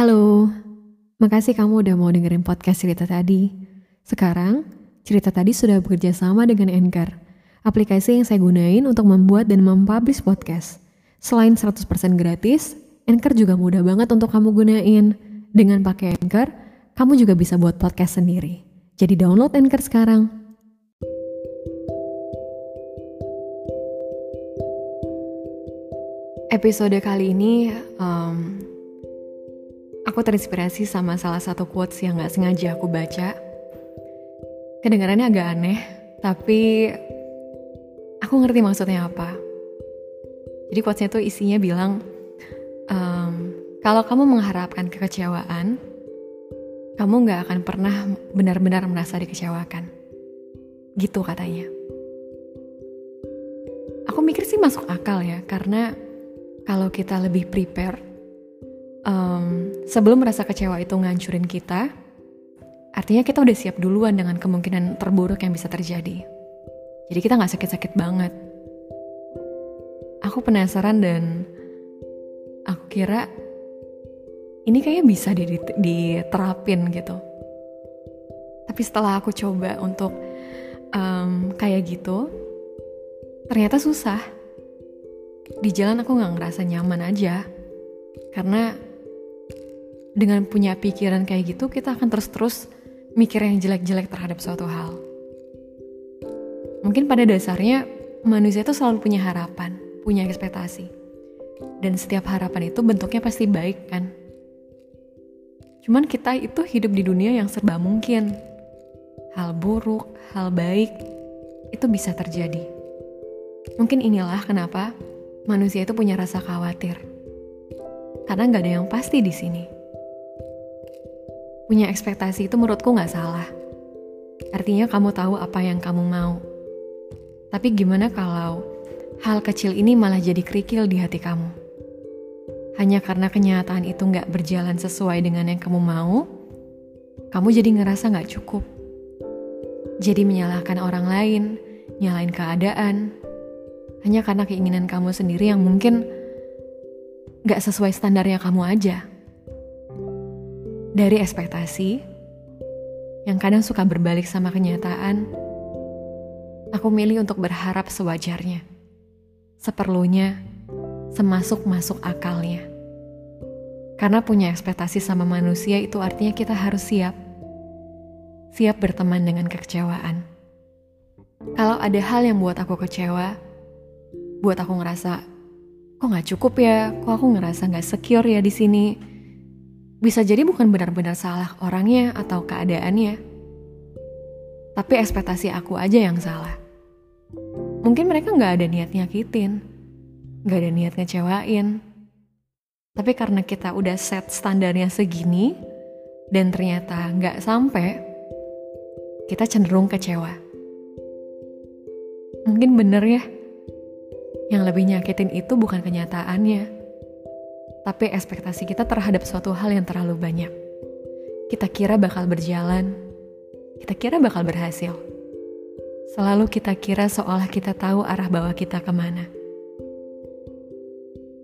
Halo, makasih kamu udah mau dengerin podcast cerita tadi. Sekarang, cerita tadi sudah bekerja sama dengan Anchor, aplikasi yang saya gunain untuk membuat dan mempublish podcast. Selain 100% gratis, Anchor juga mudah banget untuk kamu gunain. Dengan pakai Anchor, kamu juga bisa buat podcast sendiri. Jadi download Anchor sekarang. Episode kali ini um, Aku terinspirasi sama salah satu quotes yang gak sengaja aku baca. Kedengarannya agak aneh, tapi aku ngerti maksudnya apa. Jadi quotesnya tuh isinya bilang, um, kalau kamu mengharapkan kekecewaan, kamu gak akan pernah benar-benar merasa dikecewakan. Gitu katanya. Aku mikir sih masuk akal ya, karena kalau kita lebih prepare um, sebelum merasa kecewa itu ngancurin kita, artinya kita udah siap duluan dengan kemungkinan terburuk yang bisa terjadi. Jadi kita nggak sakit-sakit banget. Aku penasaran dan aku kira ini kayaknya bisa diterapin gitu. Tapi setelah aku coba untuk um, kayak gitu, ternyata susah. Di jalan aku nggak ngerasa nyaman aja, karena dengan punya pikiran kayak gitu kita akan terus-terus mikir yang jelek-jelek terhadap suatu hal. Mungkin pada dasarnya manusia itu selalu punya harapan, punya ekspektasi. Dan setiap harapan itu bentuknya pasti baik kan. Cuman kita itu hidup di dunia yang serba mungkin. Hal buruk, hal baik, itu bisa terjadi. Mungkin inilah kenapa manusia itu punya rasa khawatir. Karena nggak ada yang pasti di sini Punya ekspektasi itu menurutku nggak salah. Artinya kamu tahu apa yang kamu mau. Tapi gimana kalau hal kecil ini malah jadi kerikil di hati kamu? Hanya karena kenyataan itu nggak berjalan sesuai dengan yang kamu mau, kamu jadi ngerasa nggak cukup. Jadi menyalahkan orang lain, nyalain keadaan, hanya karena keinginan kamu sendiri yang mungkin nggak sesuai standarnya kamu aja dari ekspektasi yang kadang suka berbalik sama kenyataan, aku milih untuk berharap sewajarnya, seperlunya, semasuk-masuk akalnya. Karena punya ekspektasi sama manusia itu artinya kita harus siap. Siap berteman dengan kekecewaan. Kalau ada hal yang buat aku kecewa, buat aku ngerasa, kok gak cukup ya, kok aku ngerasa gak secure ya di sini, bisa jadi bukan benar-benar salah orangnya atau keadaannya. Tapi ekspektasi aku aja yang salah. Mungkin mereka nggak ada niat nyakitin, nggak ada niat ngecewain. Tapi karena kita udah set standarnya segini, dan ternyata nggak sampai, kita cenderung kecewa. Mungkin bener ya, yang lebih nyakitin itu bukan kenyataannya, tapi ekspektasi kita terhadap suatu hal yang terlalu banyak. Kita kira bakal berjalan, kita kira bakal berhasil. Selalu kita kira seolah kita tahu arah bawah kita ke mana.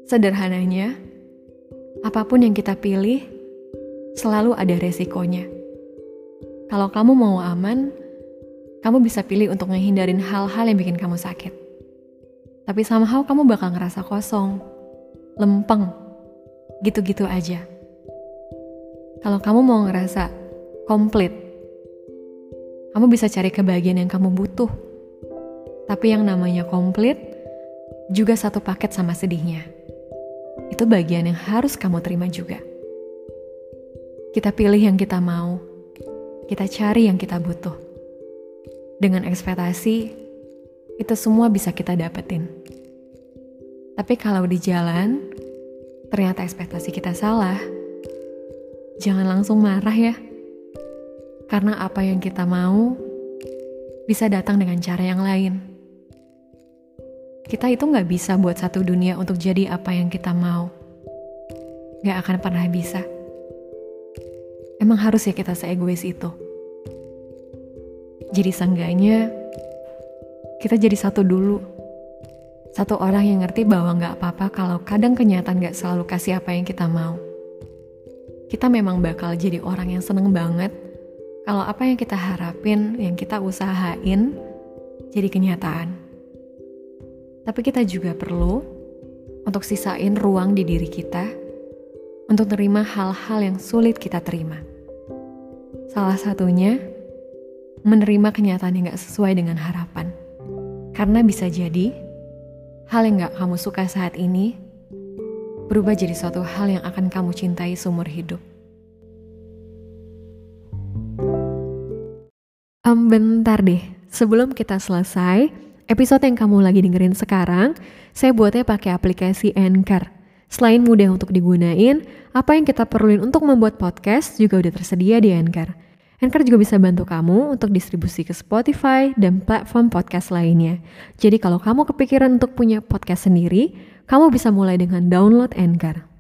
Sederhananya, apa pun yang kita pilih, selalu ada resikonya. Kalau kamu mau aman, kamu bisa pilih untuk menghindarin hal-hal yang bikin kamu sakit. Tapi somehow kamu bakal ngerasa kosong, lempeng, gitu-gitu aja. Kalau kamu mau ngerasa komplit, kamu bisa cari kebahagiaan yang kamu butuh. Tapi yang namanya komplit juga satu paket sama sedihnya. Itu bagian yang harus kamu terima juga. Kita pilih yang kita mau, kita cari yang kita butuh. Dengan ekspektasi, itu semua bisa kita dapetin. Tapi kalau di jalan, ternyata ekspektasi kita salah, jangan langsung marah ya. Karena apa yang kita mau bisa datang dengan cara yang lain. Kita itu nggak bisa buat satu dunia untuk jadi apa yang kita mau. Nggak akan pernah bisa. Emang harus ya kita seegois itu. Jadi seenggaknya kita jadi satu dulu satu orang yang ngerti bahwa nggak apa-apa kalau kadang kenyataan nggak selalu kasih apa yang kita mau. kita memang bakal jadi orang yang seneng banget kalau apa yang kita harapin, yang kita usahain, jadi kenyataan. Tapi kita juga perlu untuk sisain ruang di diri kita untuk terima hal-hal yang sulit kita terima. Salah satunya, menerima kenyataan yang gak sesuai dengan harapan. Karena bisa jadi, hal yang gak kamu suka saat ini berubah jadi suatu hal yang akan kamu cintai seumur hidup. Um, bentar deh, sebelum kita selesai, episode yang kamu lagi dengerin sekarang, saya buatnya pakai aplikasi Anchor. Selain mudah untuk digunain, apa yang kita perluin untuk membuat podcast juga udah tersedia di Anchor. Anchor juga bisa bantu kamu untuk distribusi ke Spotify dan platform podcast lainnya. Jadi kalau kamu kepikiran untuk punya podcast sendiri, kamu bisa mulai dengan download Anchor.